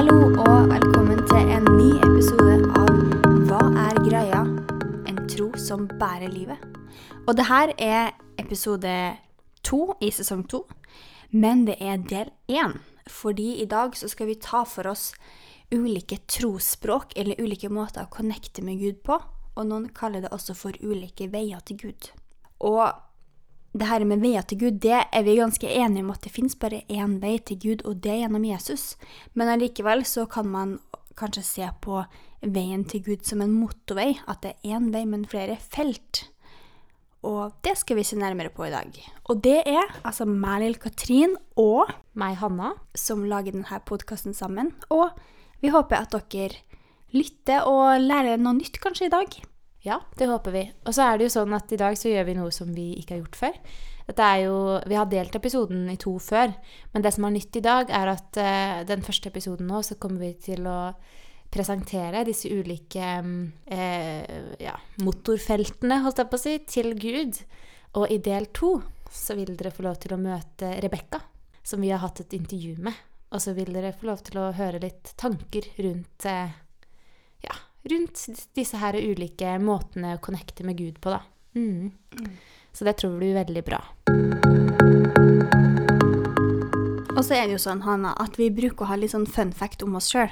Hallo og velkommen til en ny episode av Hva er greia? En tro som bærer livet. Og det her er episode to i sesong to, men det er del én. Fordi i dag så skal vi ta for oss ulike trosspråk, eller ulike måter å connecte med Gud på. Og noen kaller det også for ulike veier til Gud. Og det her med veier til Gud, det er vi ganske enige om at det finnes bare én vei til Gud, og det er gjennom Jesus. Men allikevel så kan man kanskje se på veien til Gud som en motorvei, at det er én vei, men flere felt. Og det skal vi se nærmere på i dag. Og det er altså meg, Lill Katrin, og meg, Hanna, som lager denne podkasten sammen. Og vi håper at dere lytter og lærer noe nytt kanskje i dag. Ja, det håper vi. Og så er det jo sånn at i dag så gjør vi noe som vi ikke har gjort før. Dette er jo, Vi har delt episoden i to før, men det som er nytt i dag, er at uh, den første episoden nå så kommer vi til å presentere disse ulike uh, ja, motorfeltene, holdt jeg på å si, til Gud. Og i del to så vil dere få lov til å møte Rebekka, som vi har hatt et intervju med. Og så vil dere få lov til å høre litt tanker rundt uh, rundt disse her ulike måtene å connecte med Gud på, da. Mm. Mm. Så det tror vi blir veldig bra. Og så er det jo sånn, Hanna, at vi bruker å ha litt sånn fun fact om oss sjøl.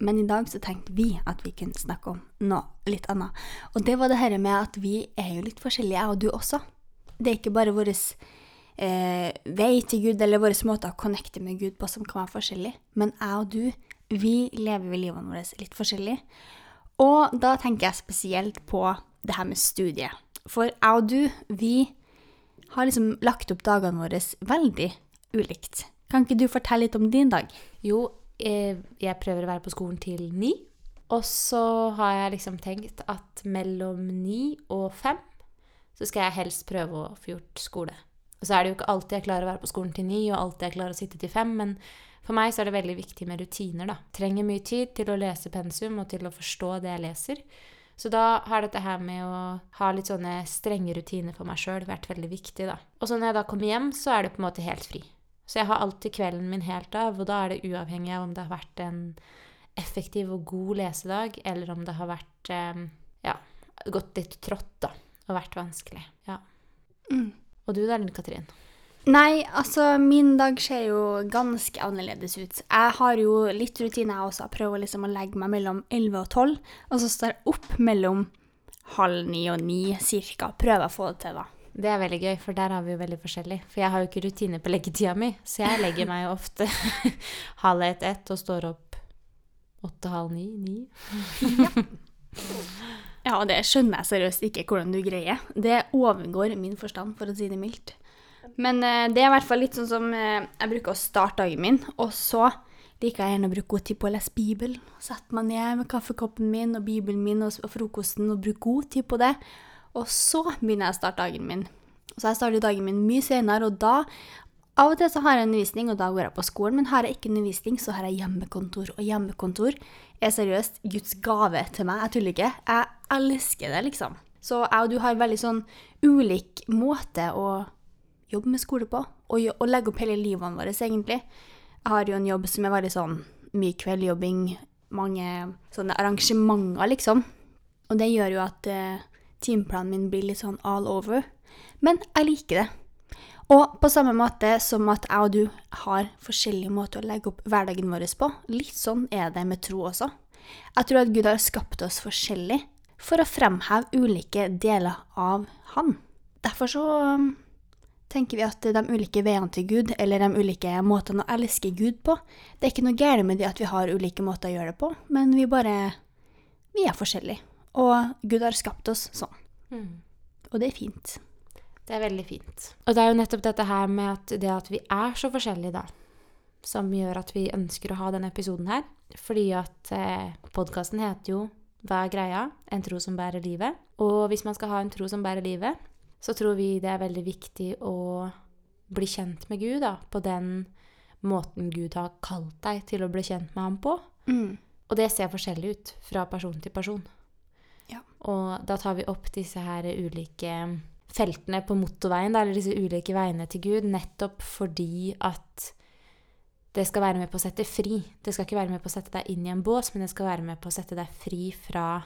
Men i dag så tenkte vi at vi kunne snakke om noe litt annet. Og det var det her med at vi er jo litt forskjellige, jeg og du også. Det er ikke bare vår eh, vei til Gud eller vår måte å connecte med Gud på som kan være forskjellig. Men jeg og du, vi lever livene våre litt forskjellig. Og da tenker jeg spesielt på det her med studiet. For jeg og du, vi har liksom lagt opp dagene våre veldig ulikt. Kan ikke du fortelle litt om din dag? Jo, eh, jeg prøver å være på skolen til ni. Og så har jeg liksom tenkt at mellom ni og fem så skal jeg helst prøve å få gjort skole. Og så er det jo ikke alltid jeg klarer å være på skolen til ni, og alltid jeg klarer å sitte til fem, men for meg så er det veldig viktig med rutiner, da. Trenger mye tid til å lese pensum og til å forstå det jeg leser. Så da har dette her med å ha litt sånne strenge rutiner for meg sjøl vært veldig viktig, da. Og så når jeg da kommer hjem, så er det på en måte helt fri. Så jeg har alltid kvelden min helt av, og da er det uavhengig av om det har vært en effektiv og god lesedag, eller om det har vært eh, ja, gått litt trått, da, og vært vanskelig. Ja. Mm. Og du da, Linn Katrin? Nei, altså min dag ser jo ganske annerledes ut. Jeg har jo litt rutine, jeg også. Jeg prøver liksom å legge meg mellom 11 og 12, og så står jeg opp mellom halv ni og ni cirka. Prøver å få det til, da. Det er veldig gøy, for der har vi jo veldig forskjellig. For jeg har jo ikke rutine på leggetida mi, så jeg legger meg jo ofte halv ett-ett og står opp åtte-halv ni-ni. ja. ja, og det skjønner jeg seriøst ikke hvordan du greier. Det overgår min forstand, for å si det mildt. Men eh, det er i hvert fall litt sånn som eh, jeg bruker å starte dagen min. Og så liker jeg gjerne å bruke god tid på å lese Bibel. Setter meg ned med kaffekoppen min og Bibelen min og frokosten og bruker god tid på det. Og så begynner jeg å starte dagen min. Så jeg starter dagen min mye senere, og da av og til så har jeg undervisning, og da går jeg på skolen. Men har jeg ikke undervisning, så har jeg hjemmekontor. Og hjemmekontor er seriøst Guds gave til meg. Jeg tuller ikke. Jeg elsker det, liksom. Så jeg og du har veldig sånn ulik måte å jobbe med skole på. Og, og legge opp hele livene våre, egentlig. Jeg har jo en jobb som er veldig sånn mye kveldjobbing, mange sånne arrangementer, liksom. Og det gjør jo at eh, timeplanen min blir litt sånn all over. Men jeg liker det. Og på samme måte som at jeg og du har forskjellige måter å legge opp hverdagen vår på, litt sånn er det med tro også. Jeg tror at Gud har skapt oss forskjellig for å fremheve ulike deler av Han. Derfor så tenker vi at de ulike veiene til Gud, eller de ulike måtene å elske Gud på, det er ikke noe galt med det at vi har ulike måter å gjøre det på, men vi bare Vi er forskjellige. Og Gud har skapt oss sånn. Mm. Og det er fint. Det er veldig fint. Og det er jo nettopp dette her med at det at vi er så forskjellige, da, som gjør at vi ønsker å ha denne episoden her. Fordi at eh, podkasten heter jo Hva er greia? En tro som bærer livet. Og hvis man skal ha en tro som bærer livet, så tror vi det er veldig viktig å bli kjent med Gud da, på den måten Gud har kalt deg til å bli kjent med ham på. Mm. Og det ser forskjellig ut fra person til person. Ja. Og da tar vi opp disse her ulike feltene på motorveien, da, eller disse ulike veiene til Gud, nettopp fordi at det skal være med på å sette fri. Det skal ikke være med på å sette deg inn i en bås, men det skal være med på å sette deg fri fra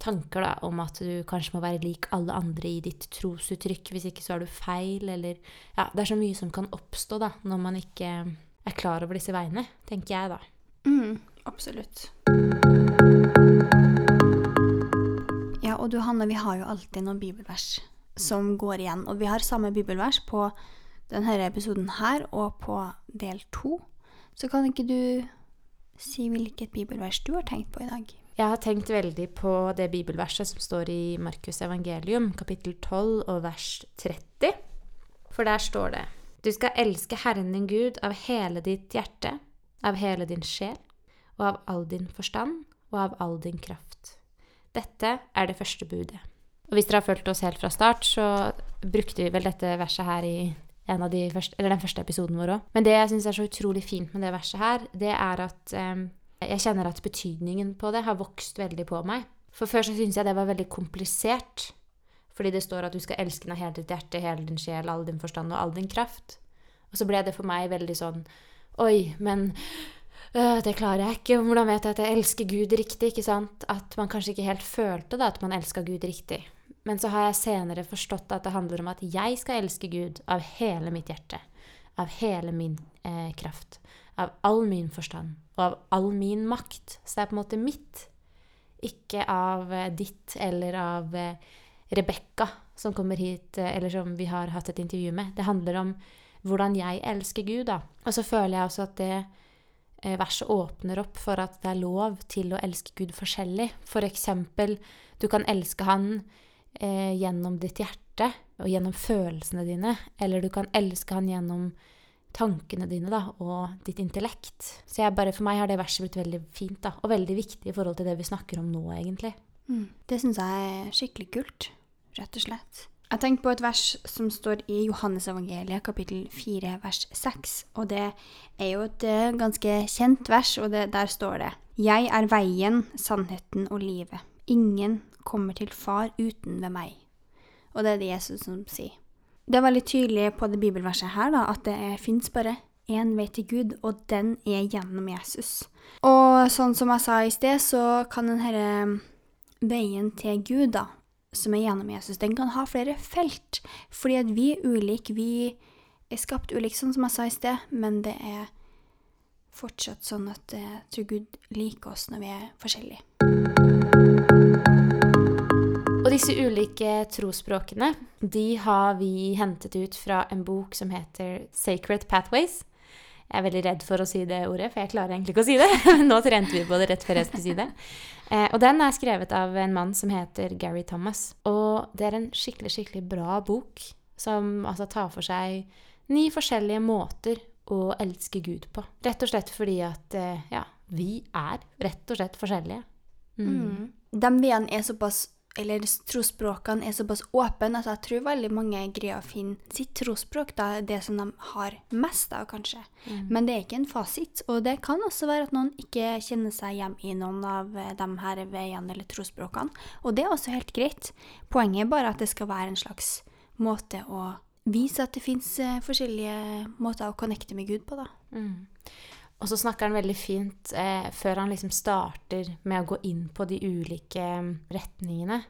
tanker da, om at du kanskje må være lik alle andre i ditt trosuttrykk. Hvis ikke så er du feil, eller Ja, det er så mye som kan oppstå da, når man ikke er klar over disse veiene, tenker jeg da. Mm, absolutt. Ja, og du Hanne, vi har jo alltid noen bibelvers som går igjen. Og vi har samme bibelvers på denne episoden her og på del to. Så kan ikke du si hvilket bibelvers du har tenkt på i dag? Jeg har tenkt veldig på det bibelverset som står i Markus evangelium, kapittel 12 og vers 30. For der står det Du skal elske Herren din Gud av hele ditt hjerte, av hele din sjel, og av all din forstand og av all din kraft. Dette er det første budet. Og hvis dere har fulgt oss helt fra start, så brukte vi vel dette verset her i de første, den første episoden vår òg. Men det jeg syns er så utrolig fint med det verset her, det er at eh, jeg kjenner at betydningen på det har vokst veldig på meg. For før så syntes jeg det var veldig komplisert. Fordi det står at du skal elske den av hele ditt hjerte, hele din sjel, all din forstand og all din kraft. Og så ble det for meg veldig sånn Oi, men øh, det klarer jeg ikke. Hvordan vet jeg at jeg elsker Gud riktig? ikke sant? At man kanskje ikke helt følte da, at man elska Gud riktig. Men så har jeg senere forstått at det handler om at jeg skal elske Gud av hele mitt hjerte. Av hele min eh, kraft. Av all min forstand. Og av all min makt. Så det er på en måte mitt. Ikke av eh, ditt eller av eh, Rebekka som kommer hit, eh, eller som vi har hatt et intervju med. Det handler om hvordan jeg elsker Gud, da. Og så føler jeg også at det verset åpner opp for at det er lov til å elske Gud forskjellig. For eksempel, du kan elske Han eh, gjennom ditt hjerte og gjennom følelsene dine, eller du kan elske Han gjennom tankene dine da, og ditt intellekt. Så jeg bare, for meg har det verset blitt veldig fint da, og veldig viktig i forhold til det vi snakker om nå, egentlig. Mm. Det syns jeg er skikkelig kult, rett og slett. Jeg tenkte på et vers som står i Johannesevangeliet, kapittel 4, vers 6. Og det er jo et uh, ganske kjent vers, og det, der står det Jeg er veien, sannheten og livet. Ingen kommer til Far uten ved meg. Og det er det Jesus som sier. Det er veldig tydelig på det bibelverset her da, at det fins bare én vei til Gud, og den er gjennom Jesus. Og sånn som jeg sa i sted, så kan denne veien til Gud, da, som er gjennom Jesus, den kan ha flere felt. Fordi at vi er ulike. Vi er skapt ulike, sånn som jeg sa i sted, men det er fortsatt sånn at jeg tror Gud liker oss når vi er forskjellige. Og disse ulike trosspråkene de har vi hentet ut fra en bok som heter Sacred Pathways. Jeg er veldig redd for å si det ordet, for jeg klarer egentlig ikke å si det. Nå trente vi på det rett før jeg skulle si det. Eh, og den er skrevet av en mann som heter Gary Thomas. Og det er en skikkelig, skikkelig bra bok som altså tar for seg ni forskjellige måter å elske Gud på. Rett og slett fordi at eh, ja, vi er rett og slett forskjellige. Mm. Mm. De veiene er såpass eller trosspråkene er såpass åpne at jeg tror veldig mange greier å finne sitt trosspråk, da, det som de har mest av, kanskje. Mm. Men det er ikke en fasit. Og det kan også være at noen ikke kjenner seg hjem i noen av eh, de her veiene eller trosspråkene. Og det er også helt greit. Poenget er bare at det skal være en slags måte å vise at det fins forskjellige måter å connecte med Gud på, da. Mm. Og så snakker han veldig fint eh, før han liksom starter med å gå inn på de ulike mm, retningene.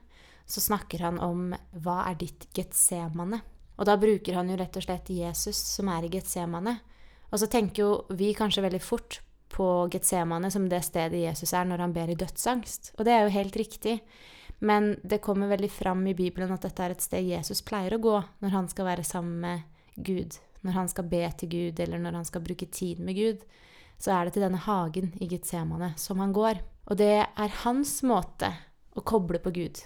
Så snakker han om hva er ditt getsemane? Og da bruker han jo rett og slett Jesus som er i getsemane. Og så tenker jo vi kanskje veldig fort på getsemane som det stedet Jesus er når han ber i dødsangst. Og det er jo helt riktig. Men det kommer veldig fram i Bibelen at dette er et sted Jesus pleier å gå når han skal være sammen med Gud. Når han skal be til Gud, eller når han skal bruke tid med Gud så er det til denne hagen i Getsemane som han går. Og det er hans måte å koble på Gud.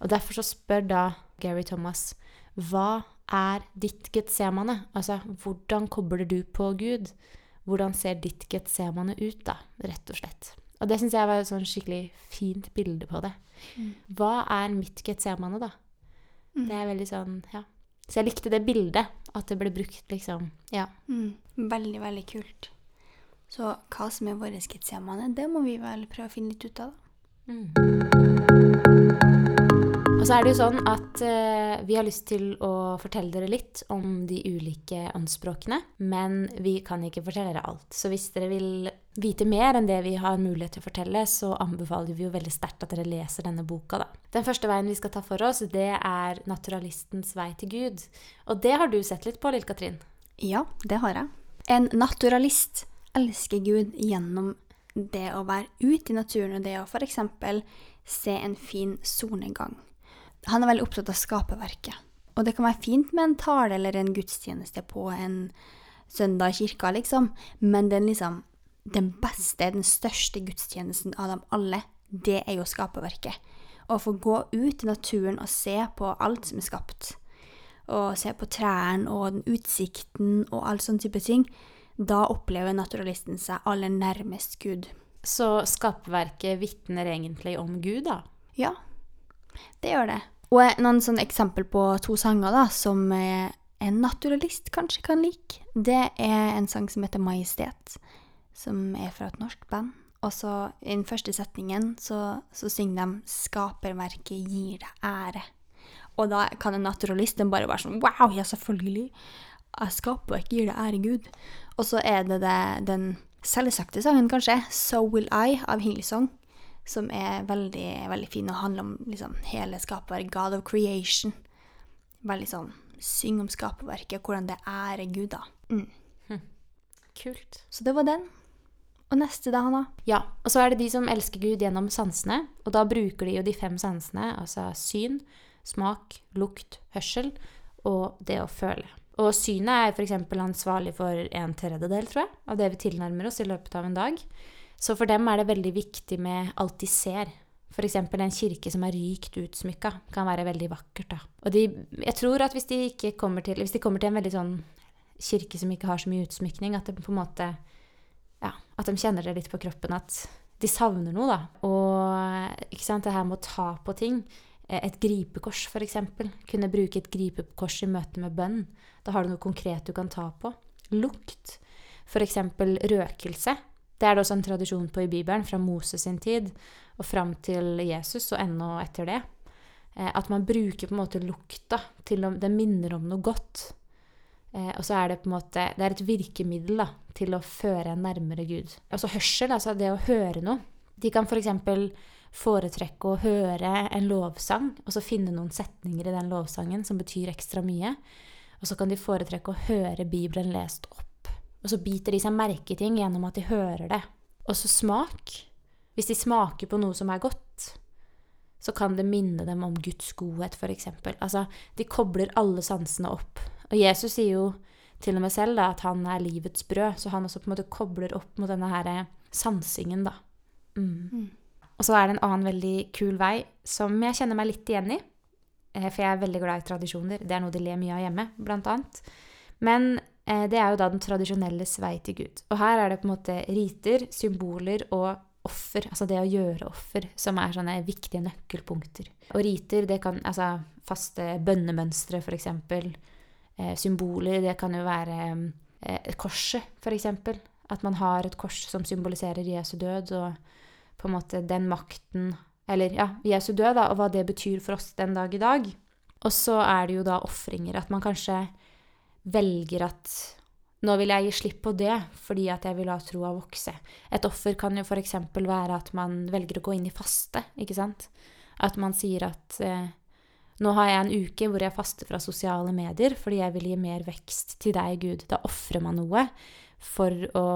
Og derfor så spør da Gary Thomas hva er ditt Getsemane? Altså, hvordan kobler du på Gud? Hvordan ser ditt Getsemane ut, da, rett og slett? Og det syns jeg var et sånn skikkelig fint bilde på det. Mm. Hva er mitt Getsemane, da? Mm. Det er veldig sånn, ja. Så jeg likte det bildet, at det ble brukt, liksom. Ja. Mm. Veldig, veldig kult. Så hva som er våre Getsemane, det må vi vel prøve å finne litt ut av, da. Mm. Og så er det jo sånn at eh, vi har lyst til å fortelle dere litt om de ulike åndsspråkene, men vi kan ikke fortelle dere alt. Så hvis dere vil vite mer enn det vi har mulighet til å fortelle, så anbefaler vi jo veldig sterkt at dere leser denne boka, da. Den første veien vi skal ta for oss, det er naturalistens vei til Gud. Og det har du sett litt på, Lill-Katrin? Ja, det har jeg. En naturalist elsker Gud gjennom det å være ute i naturen og det å f.eks. se en fin solnedgang. Han er veldig opptatt av skaperverket. Og det kan være fint med en tale eller en gudstjeneste på en søndag i kirka, liksom, men den liksom den beste, den største gudstjenesten av dem alle, det er jo skaperverket. Å få gå ut i naturen og se på alt som er skapt, og se på trærne og den utsikten og all sånn type ting, da opplever naturalisten seg aller nærmest Gud. Så skapverket vitner egentlig om Gud, da? Ja, det gjør det. Og noen sånne eksempel på to sanger da, som eh, en naturalist kanskje kan like, det er en sang som heter Majestet, som er fra et norsk band. Og så i den første setningen så, så synger de 'Skaperverket gir deg ære'. Og da kan en naturalist bare være sånn Wow, ja, selvfølgelig! Skaperverket gir deg ære, Gud. Og så er det, det den selvsagte sangen, kanskje, 'So Will I' av Hillsong som er veldig, veldig fin og handler om liksom, hele skaperverket, God of creation. Veldig sånn Syng om skaperverket, hvordan det ærer Gud, da. Mm. Kult. Så det var den. Og neste, da, Hanna? Ja, og så er det de som elsker Gud gjennom sansene. Og da bruker de jo de fem sansene, altså syn, smak, lukt, hørsel og det å føle. Og synet er f.eks. ansvarlig for en tredjedel, tror jeg, av det vi tilnærmer oss i løpet av en dag. Så for dem er det veldig viktig med alt de ser. F.eks. en kirke som er rikt utsmykka, kan være veldig vakkert. da. Og de, jeg tror at hvis de, til, hvis de kommer til en veldig sånn kirke som ikke har så mye utsmykning, at, de på en måte, ja, at de kjenner det litt på kroppen at de savner noe, da. Og ikke sant, det her med å ta på ting. Et gripekors, f.eks. Kunne bruke et gripekors i møte med bønn. Da har du noe konkret du kan ta på. Lukt. F.eks. røkelse. Det er det også en tradisjon på i Bibelen, fra Moses sin tid og fram til Jesus, og ennå etter det. At man bruker på en måte lukta til om Det minner om noe godt. og så er det på en måte Det er et virkemiddel da, til å føre en nærmere Gud. Altså hørsel, altså det å høre noe. De kan f.eks. For foretrekke å høre en lovsang, og så finne noen setninger i den lovsangen som betyr ekstra mye. Og så kan de foretrekke å høre Bibelen lest opp. Og så biter de seg merke i ting gjennom at de hører det. Og så smak. Hvis de smaker på noe som er godt, så kan det minne dem om Guds godhet, f.eks. Altså, de kobler alle sansene opp. Og Jesus sier jo til og med selv da, at han er livets brød, så han også på en måte kobler opp mot denne her sansingen, da. Mm. Mm. Og så er det en annen veldig kul vei som jeg kjenner meg litt igjen i. For jeg er veldig glad i tradisjoner. Det er noe de ler mye av hjemme, blant annet. Men Eh, det er jo da den tradisjonelles vei til Gud. Og her er det på en måte riter, symboler og offer, altså det å gjøre offer, som er sånne viktige nøkkelpunkter. Og riter, det kan altså faste bønnemønstre, f.eks. Eh, symboler, det kan jo være eh, korset, f.eks. At man har et kors som symboliserer Jesu død, og på en måte den makten Eller ja, Jesu død, da, og hva det betyr for oss den dag i dag. Og så er det jo da ofringer. At man kanskje velger at nå vil jeg gi slipp på det fordi at jeg vil la troa vokse. Et offer kan jo f.eks. være at man velger å gå inn i faste, ikke sant. At man sier at eh, nå har jeg en uke hvor jeg faster fra sosiale medier fordi jeg vil gi mer vekst til deg, Gud. Da ofrer man noe for å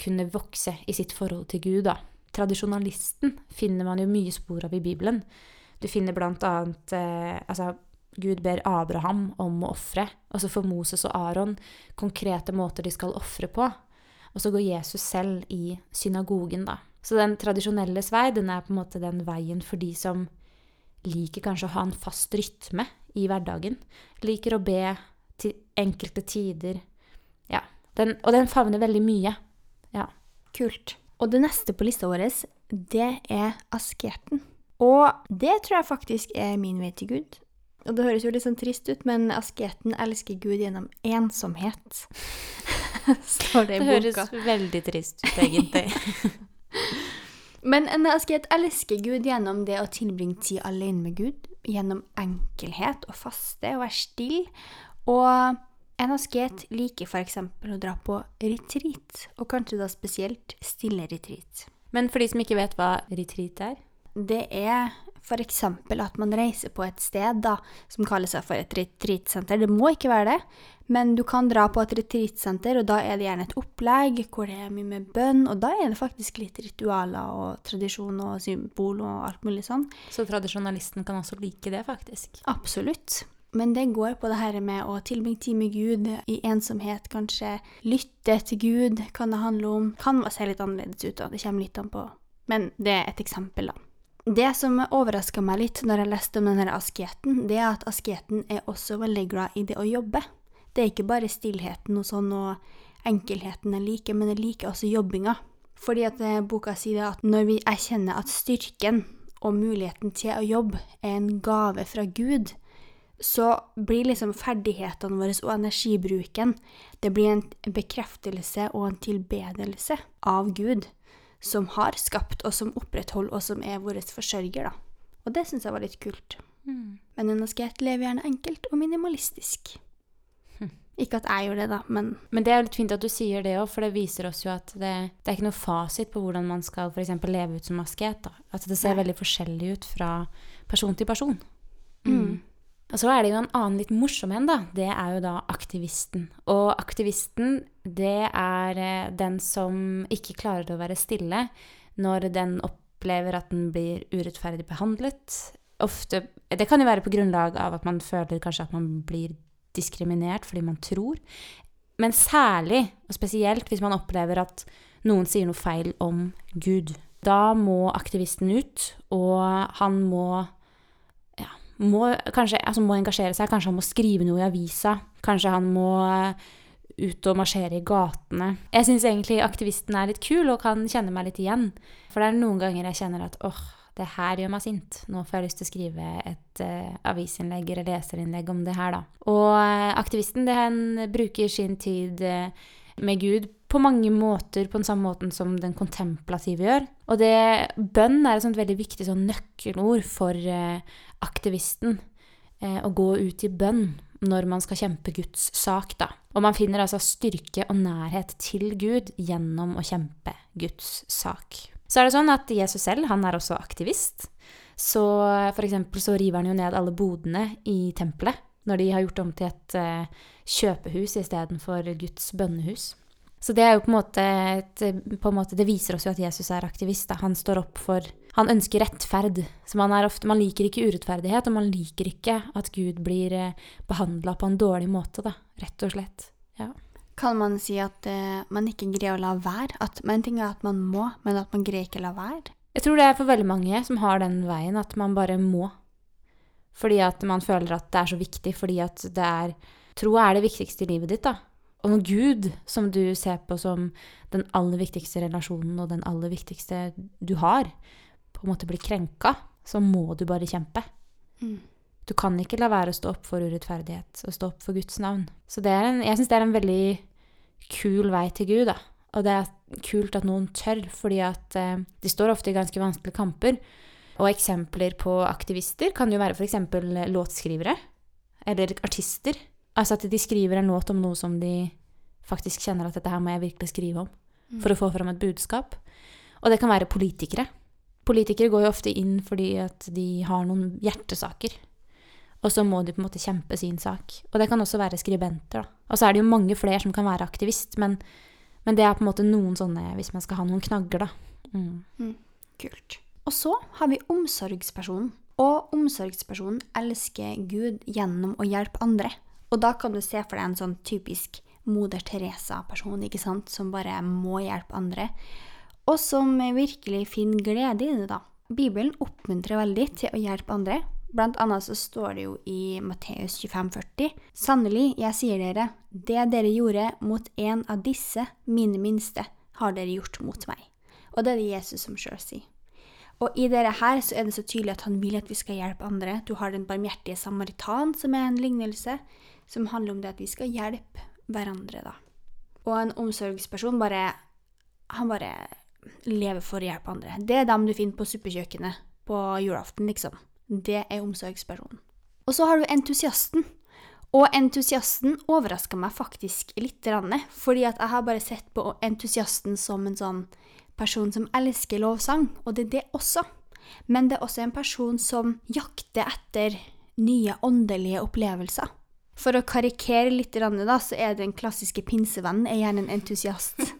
kunne vokse i sitt forhold til Gud, da. Tradisjonalisten finner man jo mye spor av i Bibelen. Du finner blant annet eh, altså, Gud ber Abraham om å ofre, og så får Moses og Aron konkrete måter de skal ofre på. Og så går Jesus selv i synagogen, da. Så den tradisjonelle vei, den er på en måte den veien for de som liker kanskje å ha en fast rytme i hverdagen. Liker å be til enkelte tider. Ja. Den, og den favner veldig mye. Ja. Kult. Og det neste på lista vår, det er asketen. Og det tror jeg faktisk er min vei til Gud. Og det høres jo litt sånn trist ut, men asketen elsker Gud gjennom ensomhet. Står det i boka. Det høres veldig trist ut, egentlig. men en asket elsker Gud gjennom det å tilbringe tid alene med Gud, gjennom enkelhet og faste og være stille. Og en asket liker f.eks. å dra på retreat, og kanskje da spesielt stille retreat. Men for de som ikke vet hva retreat er? Det er f.eks. at man reiser på et sted da, som kaller seg for et retreatsenter. Det må ikke være det, men du kan dra på et retreatsenter, og da er det gjerne et opplegg hvor det er mye med bønn, og da er det faktisk litt ritualer og tradisjon og symbol og alt mulig sånn. Så tradisjonalisten kan også like det, faktisk? Absolutt. Men det går på det her med å tilbringe tid med Gud i ensomhet, kanskje. Lytte til Gud kan det handle om. Kan se litt annerledes ut, da. Det kommer litt an på. Men det er et eksempel, da. Det som overraska meg litt når jeg leste om denne asketen, det er at asketen er også veldig glad i det å jobbe. Det er ikke bare stillheten og sånn og enkelheten jeg liker, men jeg liker også jobbinga. Fordi at eh, boka sier at når vi erkjenner at styrken og muligheten til å jobbe er en gave fra Gud, så blir liksom ferdighetene våre og energibruken det blir en bekreftelse og en tilbedelse av Gud som har skapt, og som opprettholder, og som er vår forsørger, da. Og det syns jeg var litt kult. Mm. Men en asket lever gjerne enkelt og minimalistisk. Hm. Ikke at jeg gjør det, da, men Men det er litt fint at du sier det òg, for det viser oss jo at det, det, er ikke noe fasit på hvordan man skal f.eks. leve ut som asket. da. At det ser Nei. veldig forskjellig ut fra person til person. Mm. Og så er det jo en annen litt morsom en, da. Det er jo da aktivisten. Og aktivisten, det er eh, den som ikke klarer å være stille når den opplever at den blir urettferdig behandlet. Ofte Det kan jo være på grunnlag av at man føler kanskje at man blir diskriminert fordi man tror. Men særlig, og spesielt hvis man opplever at noen sier noe feil om Gud. Da må aktivisten ut, og han må må, kanskje, altså må engasjere seg. Kanskje han må skrive noe i avisa. Kanskje han må eh, ut og marsjere i gatene. Jeg syns egentlig aktivisten er litt kul og kan kjenne meg litt igjen. For det er noen ganger jeg kjenner at åh, det her gjør meg sint. Nå får jeg lyst til å skrive et uh, avisinnlegg eller leserinnlegg om det her, da. Og uh, aktivisten, det, han bruker sin tid uh, med Gud på mange måter på den samme måten som den kontemplative gjør. Og det, bønn er et veldig viktig sånn nøkkelord for eh, aktivisten. Eh, å gå ut i bønn når man skal kjempe Guds sak, da. Og man finner altså styrke og nærhet til Gud gjennom å kjempe Guds sak. Så er det sånn at Jesus selv, han er også aktivist. Så for eksempel så river han jo ned alle bodene i tempelet når de har gjort om til et eh, kjøpehus istedenfor Guds bønnehus. Så det er jo på en måte, et, på en måte Det viser oss jo at Jesus er aktivist. Da. Han står opp for Han ønsker rettferd. Så man, ofte, man liker ikke urettferdighet, og man liker ikke at Gud blir eh, behandla på en dårlig måte, da. Rett og slett. Ja. Kan man si at uh, man ikke greier å la være? At, en ting er at man må, men at man greier ikke å la være? Jeg tror det er for veldig mange som har den veien, at man bare må. Fordi at man føler at det er så viktig, fordi at det er Tro er det viktigste i livet ditt, da. Når Gud, som du ser på som den aller viktigste relasjonen og den aller viktigste du har, på en måte blir krenka, så må du bare kjempe. Mm. Du kan ikke la være å stå opp for urettferdighet og stå opp for Guds navn. Så en, jeg syns det er en veldig kul vei til Gud, da. Og det er kult at noen tør, fordi at eh, de står ofte i ganske vanskelige kamper. Og eksempler på aktivister kan jo være f.eks. låtskrivere. Eller artister. Altså at de skriver en låt om noe som de faktisk kjenner at dette her må jeg virkelig skrive om. Mm. For å få fram et budskap. Og det kan være politikere. Politikere går jo ofte inn fordi at de har noen hjertesaker. Og så må de på en måte kjempe sin sak. Og det kan også være skribenter, da. Og så er det jo mange flere som kan være aktivist, men, men det er på en måte noen sånne, hvis man skal ha noen knagger, da. Mm. Mm. Kult. Og så har vi omsorgspersonen. Og omsorgspersonen elsker Gud gjennom å hjelpe andre. Og da kan du se for deg en sånn typisk Moder Teresa-person, ikke sant, som bare må hjelpe andre. Og som virkelig finner glede i det, da. Bibelen oppmuntrer veldig til å hjelpe andre. Blant annet så står det jo i Matteus 25,40.: Sannelig, jeg sier dere, det dere gjorde mot en av disse, mine minste, har dere gjort mot meg. Og det er det Jesus som sjøl sier. Og i dette her så er det så tydelig at han vil at vi skal hjelpe andre. Du har den barmhjertige samaritan, som er en lignelse, som handler om det at vi skal hjelpe hverandre, da. Og en omsorgsperson bare Han bare lever for å hjelpe andre. Det er dem du finner på suppekjøkkenet på julaften, liksom. det er omsorgspersonen. Og så har du entusiasten. Og entusiasten overraska meg faktisk litt, fordi at jeg har bare sett på entusiasten som en sånn person som elsker lovsang, og det er det også. Men det er også en person som jakter etter nye åndelige opplevelser. For å karikere litt, da, så er den klassiske pinsevennen er gjerne en entusiast.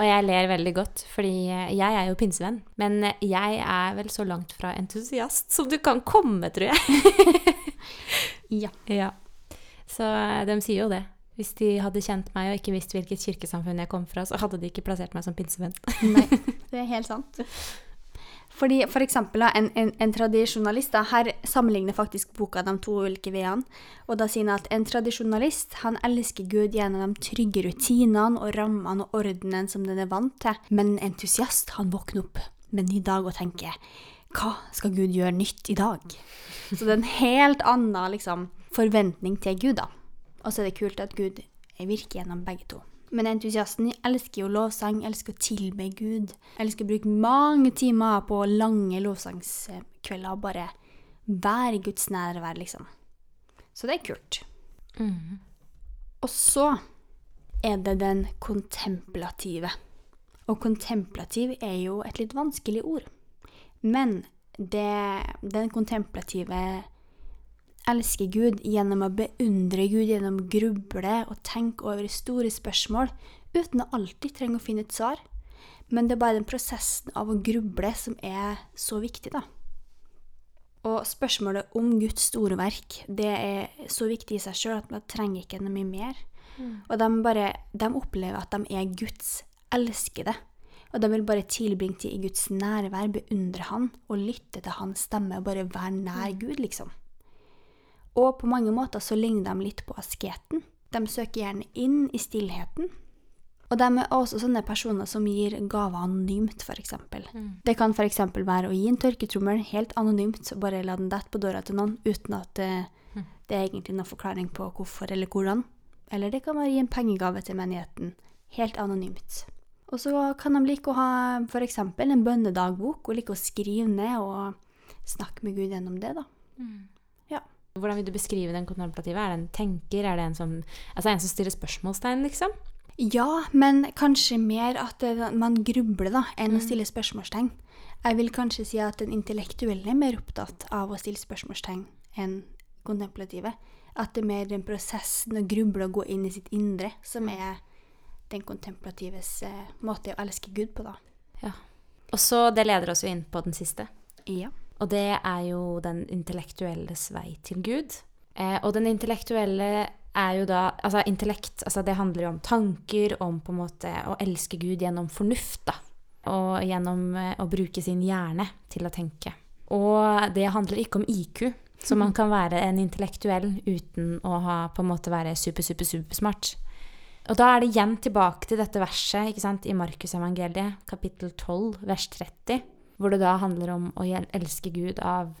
Og jeg ler veldig godt, fordi jeg er jo pinsevenn. Men jeg er vel så langt fra entusiast som du kan komme, tror jeg. ja. ja. Så de sier jo det. Hvis de hadde kjent meg og ikke visst hvilket kirkesamfunn jeg kom fra, så hadde de ikke plassert meg som pinsevenn. Nei, det er helt sant. Fordi for eksempel, en, en, en tradisjonalist Her sammenligner faktisk boka de to ulike veiene. Og da sier han at en tradisjonalist han elsker Gud gjennom de trygge rutinene og rammene og ordenen som den er vant til. Men en entusiast han våkner opp med en ny dag og tenker hva skal Gud gjøre nytt i dag? Så det er en helt annen liksom, forventning til Gud, da. Og så er det kult at Gud virker gjennom begge to. Men entusiasten elsker jo lovsang, elsker å tilbe Gud. Elsker å bruke mange timer på lange lovsangskvelder og bare være i Guds nærvær, liksom. Så det er kult. Mm. Og så er det den kontemplative. Og kontemplativ er jo et litt vanskelig ord. Men det, den kontemplative elsker Gud gjennom å beundre Gud, gjennom å gruble og tenke over store spørsmål, uten å alltid trenge å finne et svar. Men det er bare den prosessen av å gruble som er så viktig, da. Og spørsmålet om Guds store verk, det er så viktig i seg sjøl at man trenger ikke noe mye mer. Mm. Og de, bare, de opplever at de er Guds elskede. Og de vil bare tilbringe tid i Guds nærvær, beundre Han og lytte til Hans stemme og bare være nær mm. Gud, liksom. Og på mange måter så ligner de litt på asketen. De søker gjerne inn i stillheten. Og de er også sånne personer som gir gaver anonymt, f.eks. Mm. Det kan f.eks. være å gi en tørketrommel helt anonymt, og bare la den dette på døra til noen uten at det, mm. det er egentlig noen forklaring på hvorfor eller hvordan. Eller det kan være å gi en pengegave til menigheten, helt anonymt. Og så kan de like å ha f.eks. en bønnedagbok, og like å skrive ned og snakke med Gud gjennom det, da. Mm. Hvordan vil du beskrive den kontemplative? Er det en tenker? Er det en som, altså en som stiller spørsmålstegn, liksom? Ja, men kanskje mer at man grubler da, enn mm. å stille spørsmålstegn. Jeg vil kanskje si at den intellektuelle er mer opptatt av å stille spørsmålstegn enn kontemplative. At det er mer den prosessen å gruble og gå inn i sitt indre som er den kontemplatives eh, måte å elske Gud på, da. Ja. Og så Det leder oss jo inn på den siste. Ja. Og det er jo den intellektuelles vei til Gud. Eh, og den intellektuelle er jo da Altså intellekt, altså det handler jo om tanker, om på en måte å elske Gud gjennom fornuft, da. Og gjennom eh, å bruke sin hjerne til å tenke. Og det handler ikke om IQ. Så man kan være en intellektuell uten å ha, på en måte være super, super, supersmart. Og da er det igjen tilbake til dette verset ikke sant, i Markusevangeliet, kapittel 12, vers 30, hvor det da handler om å elske Gud av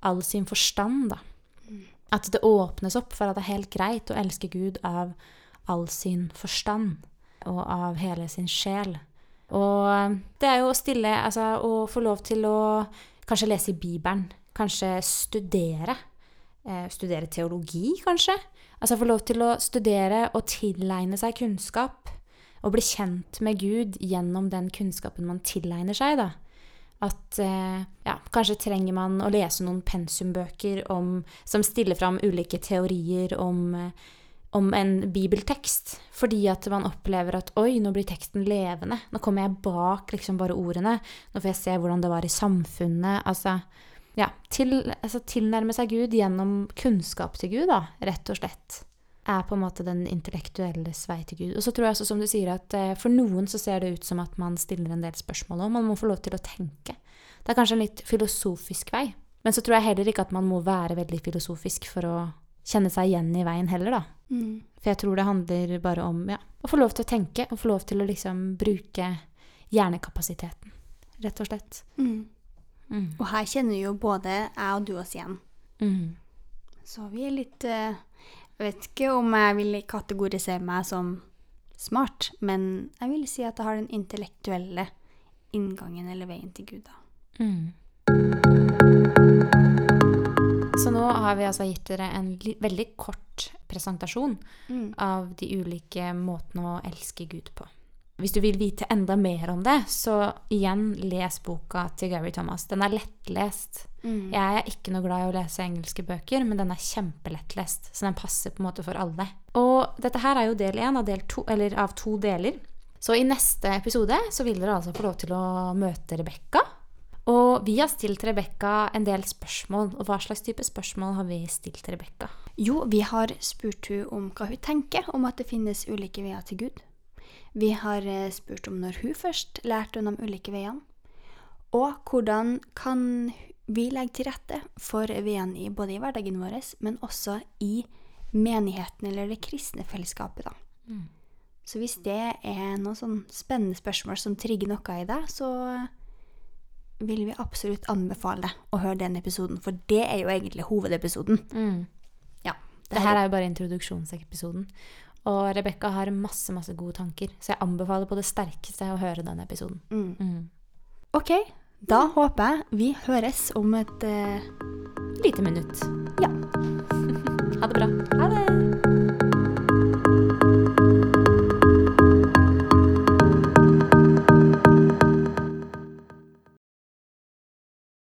all sin forstand, da. At det åpnes opp for at det er helt greit å elske Gud av all sin forstand og av hele sin sjel. Og det er jo å stille Altså å få lov til å kanskje lese i Bibelen, kanskje studere. Eh, studere teologi, kanskje. Altså få lov til å studere og tilegne seg kunnskap. Og bli kjent med Gud gjennom den kunnskapen man tilegner seg, da. At eh, ja, kanskje trenger man å lese noen pensumbøker om, som stiller fram ulike teorier om, eh, om en bibeltekst. Fordi at man opplever at oi, nå blir teksten levende. Nå kommer jeg bak liksom bare ordene. Nå får jeg se hvordan det var i samfunnet. Altså, ja, til, altså tilnærme seg Gud gjennom kunnskap til Gud, da, rett og slett, er på en måte den intellektuelles vei til Gud. Og så tror jeg også, som du sier, at eh, for noen så ser det ut som at man stiller en del spørsmål, og man må få lov til å tenke. Det er kanskje en litt filosofisk vei. Men så tror jeg heller ikke at man må være veldig filosofisk for å kjenne seg igjen i veien heller, da. Mm. For jeg tror det handler bare om ja, å få lov til å tenke, og få lov til å liksom bruke hjernekapasiteten, rett og slett. Mm. Mm. Og her kjenner jo både jeg og du oss igjen. Mm. Så vi er litt uh, Jeg vet ikke om jeg vil kategorisere meg som smart, men jeg vil si at jeg har den intellektuelle inngangen eller veien til Gud, da. Mm. Så nå har vi altså gitt dere en veldig kort presentasjon Mm. av de ulike måtene å elske Gud på. Hvis du vil vite enda mer om det, så igjen les boka til Gary Thomas. Den er lettlest. Mm. Jeg er ikke noe glad i å lese engelske bøker, men den er kjempelettlest, så den passer på en måte for alle. Og dette her er jo del én av, del av to deler. Så i neste episode så vil dere altså få lov til å møte Rebekka. Og vi har stilt Rebekka en del spørsmål. Og hva slags type spørsmål har vi stilt Rebekka? Jo, vi har spurt hun om hva hun tenker om at det finnes ulike veier til Gud. Vi har eh, spurt om når hun først lærte om de ulike veiene. Og hvordan kan vi legge til rette for veiene i, både i hverdagen vår, men også i menigheten eller det kristne fellesskapet. da. Mm. Så hvis det er noen sånn spennende spørsmål som trigger noe i deg, så vil vi absolutt anbefale deg å høre den episoden, for det er jo egentlig hovedepisoden. Ja, Det her er jo bare introduksjonsepisoden. Og Rebekka har masse, masse gode tanker, så jeg anbefaler på det sterkeste å høre den episoden. Mm. Mm. Ok, da håper jeg vi høres om et uh... Lite minutt. Ja. Ha det bra.